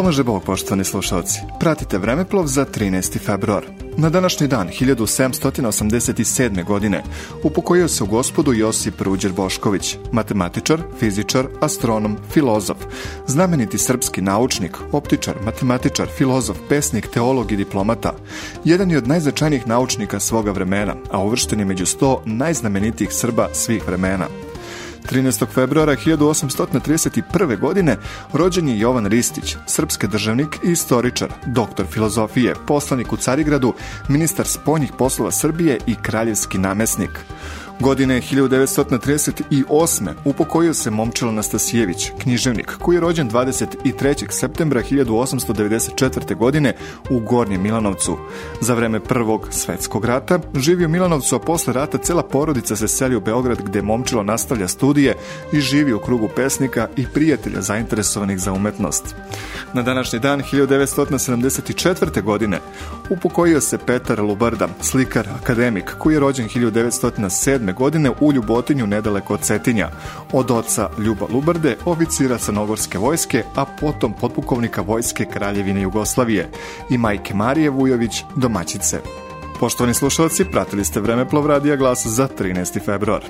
pomaže Bog, poštovani slušalci. Pratite Vremeplov za 13. februar. Na današnji dan, 1787. godine, upokojio se u gospodu Josip Ruđer Bošković, matematičar, fizičar, astronom, filozof, znameniti srpski naučnik, optičar, matematičar, filozof, pesnik, teolog i diplomata. Jedan je od najznačajnijih naučnika svoga vremena, a uvršten je među sto najznamenitijih Srba svih vremena. 13. februara 1831. godine rođen je Jovan Ristić, srpski državnik i istoričar, doktor filozofije, poslanik u Carigradu, ministar spoljnih poslova Srbije i kraljevski namesnik. Godine 1938. upokojio se Momčilo Nastasijević, književnik, koji je rođen 23. septembra 1894. godine u Gornjem Milanovcu. Za vreme Prvog svetskog rata živio u Milanovcu, a posle rata cela porodica se seli u Beograd gde Momčilo nastavlja studije i živi u krugu pesnika i prijatelja zainteresovanih za umetnost. Na današnji dan 1974. godine upokojio se Petar Lubarda, slikar, akademik, koji je rođen 1907 godine u Ljubotinju nedaleko od Cetinja, od oca Ljuba Lubarde, oficira Crnogorske vojske, a potom potpukovnika vojske Kraljevine Jugoslavije i majke Marije Vujović, domaćice. Poštovani slušalci, pratili ste Vremeplov radija glas za 13. februar.